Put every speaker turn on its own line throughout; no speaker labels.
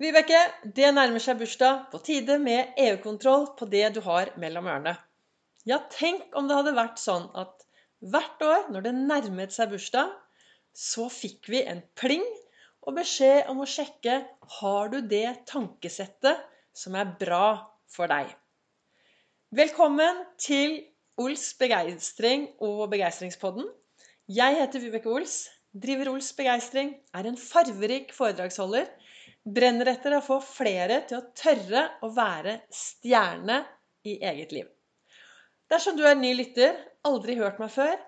Vibeke, det nærmer seg bursdag. På tide med EU-kontroll på det du har mellom ørene. Ja, tenk om det hadde vært sånn at hvert år når det nærmet seg bursdag, så fikk vi en pling og beskjed om å sjekke har du det tankesettet som er bra for deg. Velkommen til Ols begeistring og begeistringspodden. Jeg heter Vibeke Ols, driver Ols Begeistring, er en farverik foredragsholder brenner etter å få flere til å tørre å være stjerne i eget liv. Dersom du er ny lytter, aldri hørt meg før,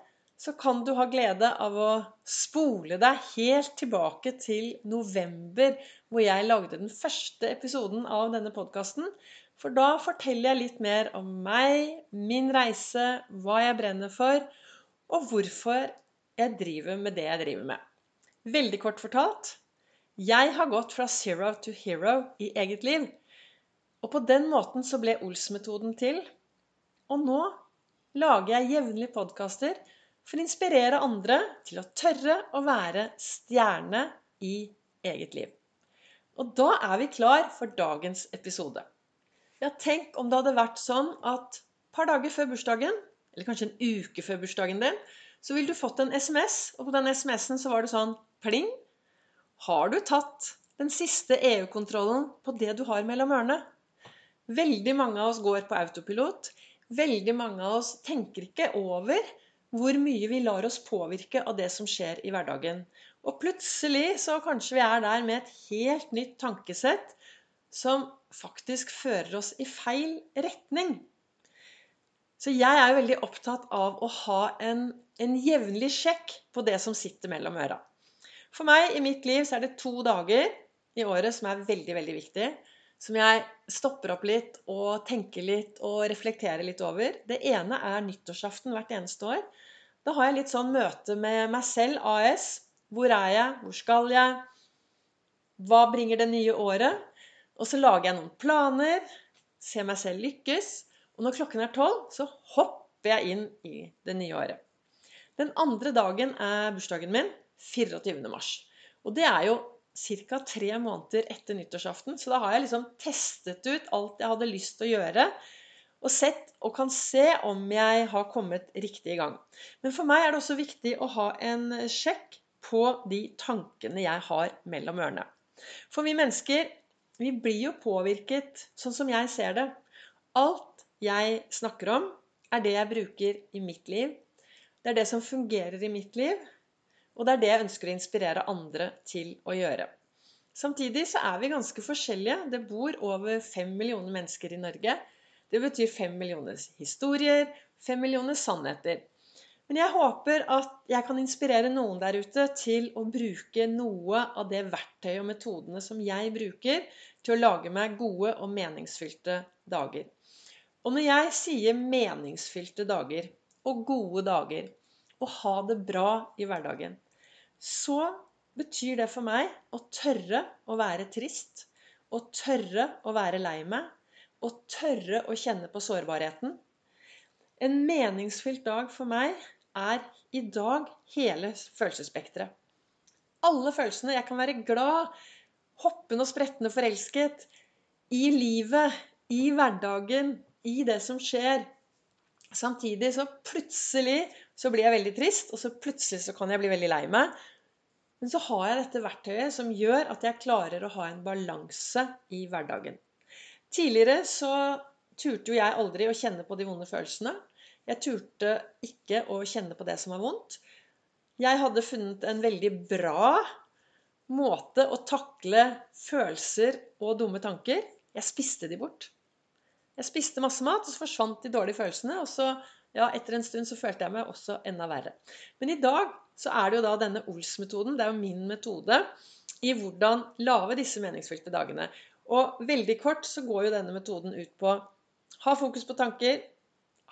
så kan du ha glede av å spole deg helt tilbake til november, hvor jeg lagde den første episoden av denne podkasten. For da forteller jeg litt mer om meg, min reise, hva jeg brenner for, og hvorfor jeg driver med det jeg driver med. Veldig kort fortalt jeg har gått fra zero to hero i eget liv. Og på den måten så ble Ols-metoden til. Og nå lager jeg jevnlig podkaster for å inspirere andre til å tørre å være stjerne i eget liv. Og da er vi klar for dagens episode. Ja, tenk om det hadde vært sånn at et par dager før bursdagen, eller kanskje en uke før bursdagen din, så ville du fått en SMS, og på den SMS-en så var det sånn pling. Har du tatt den siste EU-kontrollen på det du har mellom ørene? Veldig mange av oss går på autopilot. Veldig mange av oss tenker ikke over hvor mye vi lar oss påvirke av det som skjer i hverdagen. Og plutselig så kanskje vi er der med et helt nytt tankesett som faktisk fører oss i feil retning. Så jeg er veldig opptatt av å ha en, en jevnlig sjekk på det som sitter mellom øra. For meg i mitt liv så er det to dager i året som er veldig, veldig viktige. Som jeg stopper opp litt og tenker litt og reflekterer litt over. Det ene er nyttårsaften hvert eneste år. Da har jeg litt sånn møte med meg selv AS. Hvor er jeg? Hvor skal jeg? Hva bringer det nye året? Og så lager jeg noen planer. Ser meg selv lykkes. Og når klokken er tolv, så hopper jeg inn i det nye året. Den andre dagen er bursdagen min. 24. mars. Og det er jo ca. tre måneder etter nyttårsaften. Så da har jeg liksom testet ut alt jeg hadde lyst til å gjøre. Og sett og kan se om jeg har kommet riktig i gang. Men for meg er det også viktig å ha en sjekk på de tankene jeg har mellom ørene. For vi mennesker, vi blir jo påvirket sånn som jeg ser det. Alt jeg snakker om, er det jeg bruker i mitt liv. Det er det som fungerer i mitt liv. Og det er det jeg ønsker å inspirere andre til å gjøre. Samtidig så er vi ganske forskjellige. Det bor over fem millioner mennesker i Norge. Det betyr fem millioner historier, fem millioner sannheter. Men jeg håper at jeg kan inspirere noen der ute til å bruke noe av det verktøyet og metodene som jeg bruker til å lage meg gode og meningsfylte dager. Og når jeg sier meningsfylte dager og gode dager, å ha det bra i hverdagen, så betyr det for meg å tørre å være trist, å tørre å være lei meg, å tørre å kjenne på sårbarheten. En meningsfylt dag for meg er i dag hele følelsesspekteret. Alle følelsene. Jeg kan være glad, hoppende og sprettende forelsket. I livet, i hverdagen, i det som skjer. Samtidig så plutselig så blir jeg veldig trist, og så plutselig så kan jeg bli veldig lei meg. Men så har jeg dette verktøyet som gjør at jeg klarer å ha en balanse i hverdagen. Tidligere så turte jo jeg aldri å kjenne på de vonde følelsene. Jeg turte ikke å kjenne på det som var vondt. Jeg hadde funnet en veldig bra måte å takle følelser og dumme tanker. Jeg spiste de bort. Jeg spiste masse mat, og så forsvant de dårlige følelsene. Og så, ja, etter en stund så følte jeg meg også enda verre. Men i dag så er det jo da denne Ols-metoden. Det er jo min metode i hvordan lage disse meningsfylte dagene. Og veldig kort så går jo denne metoden ut på ha fokus på tanker,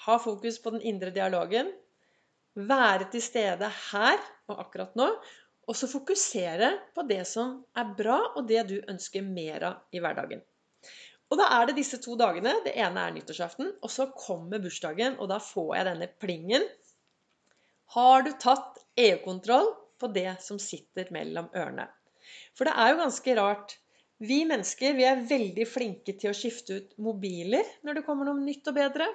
ha fokus på den indre dialogen, være til stede her og akkurat nå, og så fokusere på det som er bra, og det du ønsker mer av i hverdagen. Og da er det disse to dagene. Det ene er nyttårsaften, og så kommer bursdagen, og da får jeg denne plingen. Har du tatt EU-kontroll på det som sitter mellom ørene? For det er jo ganske rart. Vi mennesker vi er veldig flinke til å skifte ut mobiler når det kommer noe nytt og bedre.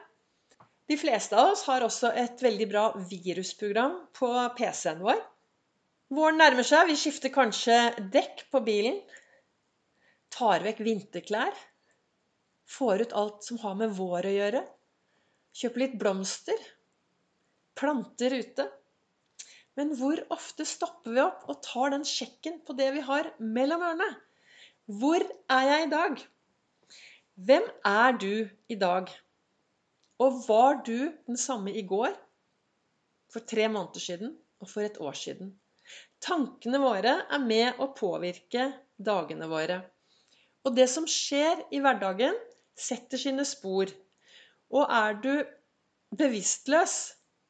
De fleste av oss har også et veldig bra virusprogram på PC-en vår. Våren nærmer seg. Vi skifter kanskje dekk på bilen. Tar vekk vinterklær. Får ut alt som har med vår å gjøre. Kjøper litt blomster. Planter ute. Men hvor ofte stopper vi opp og tar den sjekken på det vi har mellom ørene? Hvor er jeg i dag? Hvem er du i dag? Og var du den samme i går, for tre måneder siden og for et år siden? Tankene våre er med å påvirke dagene våre. Og det som skjer i hverdagen, setter sine spor. Og er du bevisstløs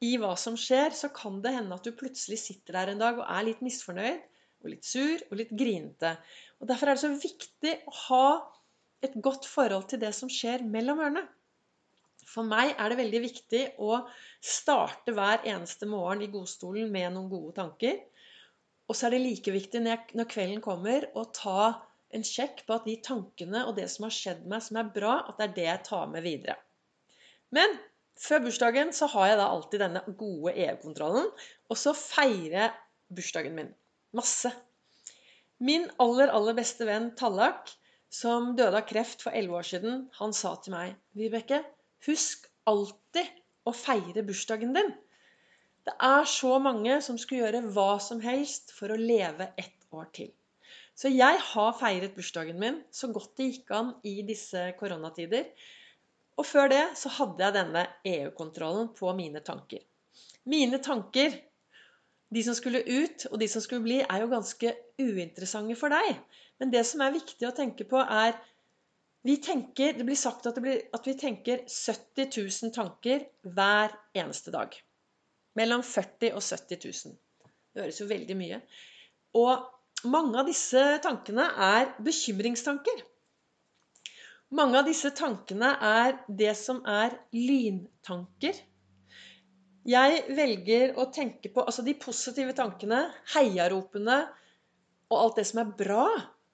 i hva som skjer, så kan det hende at du plutselig sitter der en dag og er litt misfornøyd og litt sur og litt grinete. Og Derfor er det så viktig å ha et godt forhold til det som skjer mellom ørene. For meg er det veldig viktig å starte hver eneste morgen i godstolen med noen gode tanker. Og så er det like viktig når kvelden kommer, å ta en sjekk på at de tankene og det som har skjedd meg som er bra, at det er det jeg tar med videre. Men før bursdagen så har jeg da alltid denne gode EU-kontrollen. Og så feirer jeg bursdagen min. Masse. Min aller, aller beste venn Tallak, som døde av kreft for elleve år siden, han sa til meg Vibeke, husk alltid å feire bursdagen din. Det er så mange som skulle gjøre hva som helst for å leve ett år til. Så jeg har feiret bursdagen min så godt det gikk an i disse koronatider. Og før det så hadde jeg denne EU-kontrollen på mine tanker. Mine tanker de som skulle ut, og de som skulle bli, er jo ganske uinteressante for deg. Men det som er viktig å tenke på, er vi tenker, Det blir sagt at, blir, at vi tenker 70 000 tanker hver eneste dag. Mellom 40 og 70 000. Det høres jo veldig mye. Og mange av disse tankene er bekymringstanker. Mange av disse tankene er det som er lyntanker. Jeg velger å tenke på altså de positive tankene, heiaropene og alt det som er bra.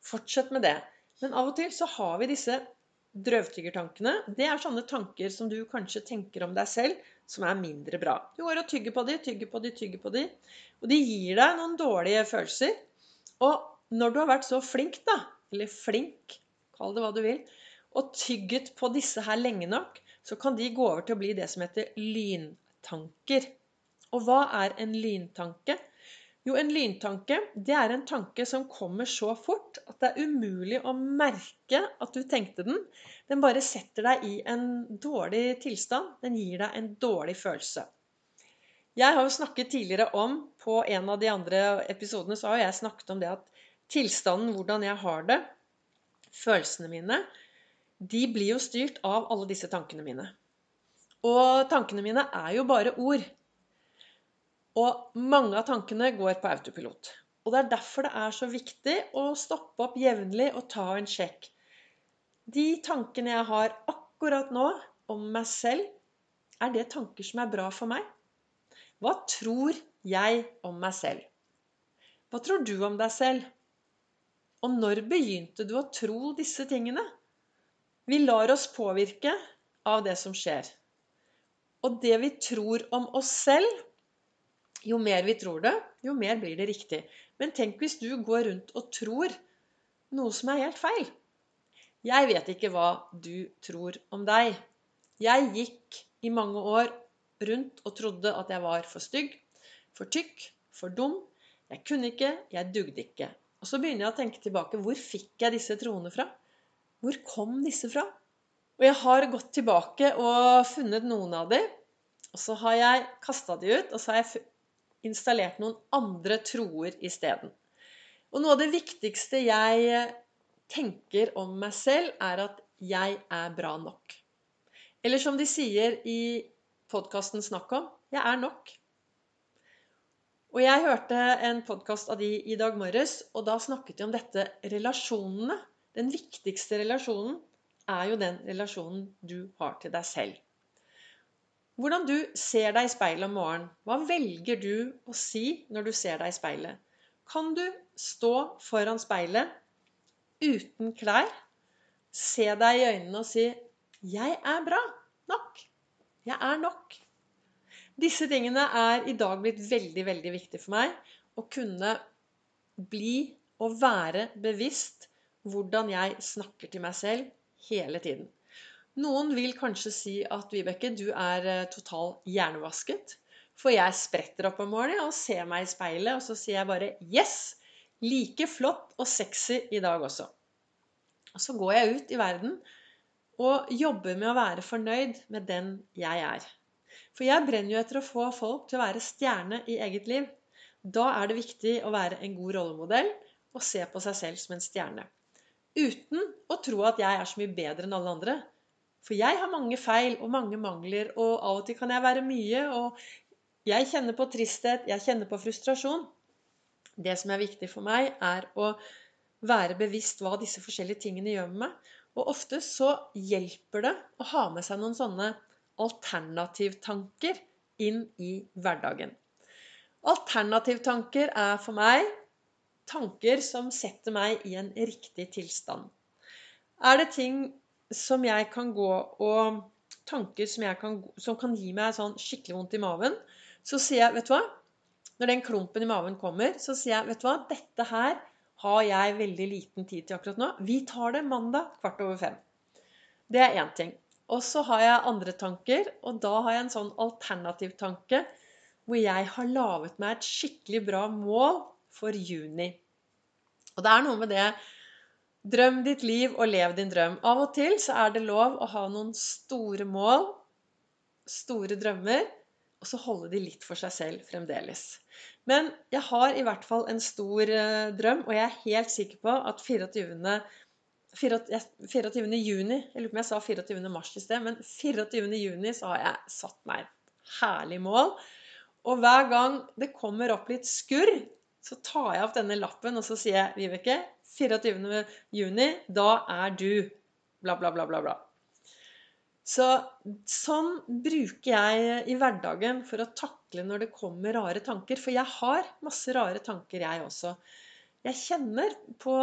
Fortsett med det. Men av og til så har vi disse drøvtyggertankene. Det er sånne tanker som du kanskje tenker om deg selv, som er mindre bra. Du går og tygger på de, tygger på de, tygger på de. Og de gir deg noen dårlige følelser. Og når du har vært så flink, da, eller flink, kall det hva du vil, og tygget på disse her lenge nok, så kan de gå over til å bli det som heter lyntanker. Og hva er en lyntanke? Jo, en lyntanke det er en tanke som kommer så fort at det er umulig å merke at du tenkte den. Den bare setter deg i en dårlig tilstand. Den gir deg en dårlig følelse. Jeg har jo snakket tidligere om På en av de andre episodene så har jeg snakket om det at tilstanden, hvordan jeg har det, følelsene mine, de blir jo styrt av alle disse tankene mine. Og tankene mine er jo bare ord. Og mange av tankene går på autopilot. Og det er derfor det er så viktig å stoppe opp jevnlig og ta en sjekk. De tankene jeg har akkurat nå om meg selv, er det tanker som er bra for meg? Hva tror jeg om meg selv? Hva tror du om deg selv? Og når begynte du å tro disse tingene? Vi lar oss påvirke av det som skjer. Og det vi tror om oss selv Jo mer vi tror det, jo mer blir det riktig. Men tenk hvis du går rundt og tror noe som er helt feil. Jeg vet ikke hva du tror om deg. Jeg gikk i mange år rundt og trodde at jeg var for stygg, for tykk, for dum. Jeg kunne ikke, jeg dugde ikke. Og så begynner jeg å tenke tilbake. Hvor fikk jeg disse troene fra? Hvor kom disse fra? Og jeg har gått tilbake og funnet noen av dem. Og så har jeg kasta de ut, og så har jeg installert noen andre troer isteden. Og noe av det viktigste jeg tenker om meg selv, er at jeg er bra nok. Eller som de sier i podkasten Snakk om jeg er nok. Og jeg hørte en podkast av de i dag morges, og da snakket de om dette relasjonene. Den viktigste relasjonen er jo den relasjonen du har til deg selv. Hvordan du ser deg i speilet om morgenen. Hva velger du å si når du ser deg i speilet? Kan du stå foran speilet uten klær. Se deg i øynene og si 'Jeg er bra nok'. Jeg er nok. Disse tingene er i dag blitt veldig, veldig viktig for meg. Å kunne bli og være bevisst hvordan jeg snakker til meg selv hele tiden. Noen vil kanskje si at Vibeke, du er eh, total hjernevasket. For jeg spretter opp om morgenen og ser meg i speilet, og så sier jeg bare 'yes'. Like flott og sexy i dag også. Og så går jeg ut i verden og jobber med å være fornøyd med den jeg er. For jeg brenner jo etter å få folk til å være stjerne i eget liv. Da er det viktig å være en god rollemodell og se på seg selv som en stjerne. Uten å tro at jeg er så mye bedre enn alle andre. For jeg har mange feil og mange mangler, og av og til kan jeg være mye. Og jeg kjenner på tristhet, jeg kjenner på frustrasjon. Det som er viktig for meg, er å være bevisst hva disse forskjellige tingene gjør med meg. Og ofte så hjelper det å ha med seg noen sånne alternativtanker inn i hverdagen. Alternativtanker er for meg tanker som setter meg i en riktig tilstand. Er det ting som jeg kan gå og tanker som, kan, som kan gi meg sånn skikkelig vondt i maven, så sier jeg, vet du hva når den klumpen i maven kommer, så sier jeg vet du hva, dette her har jeg veldig liten tid til akkurat nå. Vi tar det mandag kvart over fem. Det er én ting. Og så har jeg andre tanker, og da har jeg en sånn alternativ tanke hvor jeg har laget meg et skikkelig bra mål for juni. Og det er noe med det Drøm ditt liv og lev din drøm. Av og til så er det lov å ha noen store mål, store drømmer, og så holde de litt for seg selv fremdeles. Men jeg har i hvert fall en stor uh, drøm, og jeg er helt sikker på at 24. 24. juni Jeg lurer på om jeg sa 24. mars i sted, men 24. juni så har jeg satt meg et herlig mål. Og hver gang det kommer opp litt skurr, så tar jeg opp denne lappen og så sier jeg, Vibeke, 24. juni, da er du bla, bla, bla, bla, bla. Så sånn bruker jeg i hverdagen for å takle når det kommer rare tanker. For jeg har masse rare tanker, jeg også. Jeg kjenner på,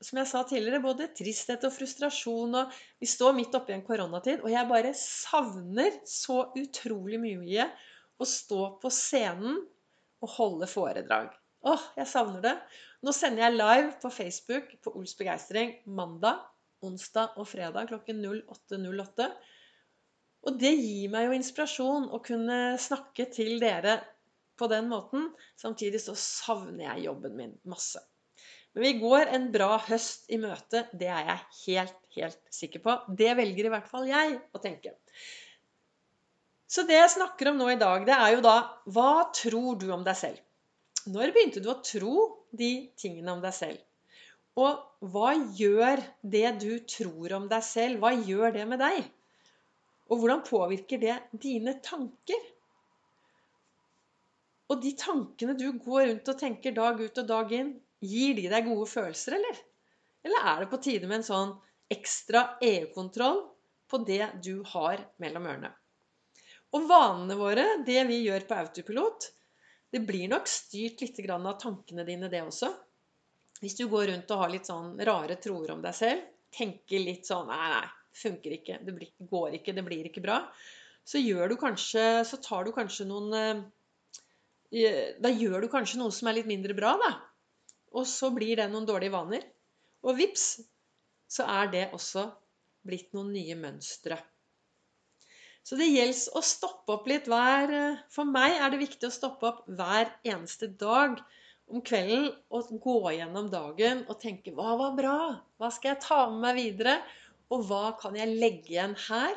som jeg sa tidligere, både tristhet og frustrasjon. Og vi står midt oppi en koronatid, og jeg bare savner så utrolig mye å stå på scenen og holde foredrag. Åh, jeg savner det. Nå sender jeg live på Facebook på Ols begeistring mandag onsdag og fredag klokken 08.08. Og det gir meg jo inspirasjon å kunne snakke til dere på den måten. Samtidig så savner jeg jobben min masse. Men vi går en bra høst i møte. Det er jeg helt, helt sikker på. Det velger i hvert fall jeg å tenke. Så det jeg snakker om nå i dag, det er jo da Hva tror du om deg selv? Når begynte du å tro de tingene om deg selv? Og hva gjør det du tror om deg selv, hva gjør det med deg? Og hvordan påvirker det dine tanker? Og de tankene du går rundt og tenker dag ut og dag inn, gir de deg gode følelser, eller? Eller er det på tide med en sånn ekstra EU-kontroll på det du har mellom ørene? Og vanene våre, det vi gjør på autopilot, det blir nok styrt litt av tankene dine, det også. Hvis du går rundt og har litt sånn rare troer om deg selv, tenker litt sånn Nei, nei, funker ikke. Det blir, går ikke. Det blir ikke bra. Så gjør du kanskje Så tar du kanskje noen eh, Da gjør du kanskje noe som er litt mindre bra, da. Og så blir det noen dårlige vaner. Og vips, så er det også blitt noen nye mønstre. Så det gjelder å stoppe opp litt hver For meg er det viktig å stoppe opp hver eneste dag om kvelden og gå gjennom dagen og tenke Hva var bra? Hva skal jeg ta med meg videre? Og hva kan jeg legge igjen her?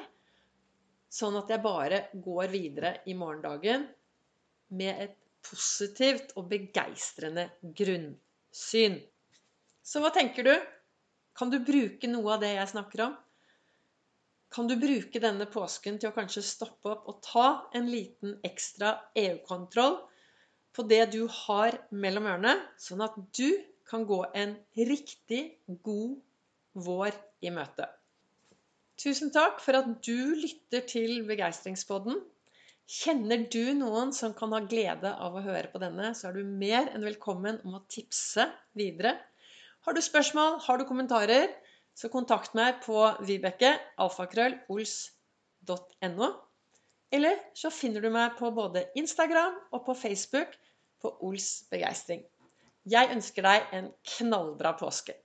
Sånn at jeg bare går videre i morgendagen med et positivt og begeistrende grunnsyn. Så hva tenker du? Kan du bruke noe av det jeg snakker om? Kan du bruke denne påsken til å kanskje stoppe opp og ta en liten ekstra EU-kontroll på det du har mellom ørene, sånn at du kan gå en riktig god vår i møte. Tusen takk for at du lytter til Begeistringspodden. Kjenner du noen som kan ha glede av å høre på denne, så er du mer enn velkommen om å tipse videre. Har du spørsmål, har du kommentarer, så kontakt meg på vibeke.alfakrøllols.no. Eller så finner du meg på både Instagram og på Facebook på Ols begeistring. Jeg ønsker deg en knallbra påske.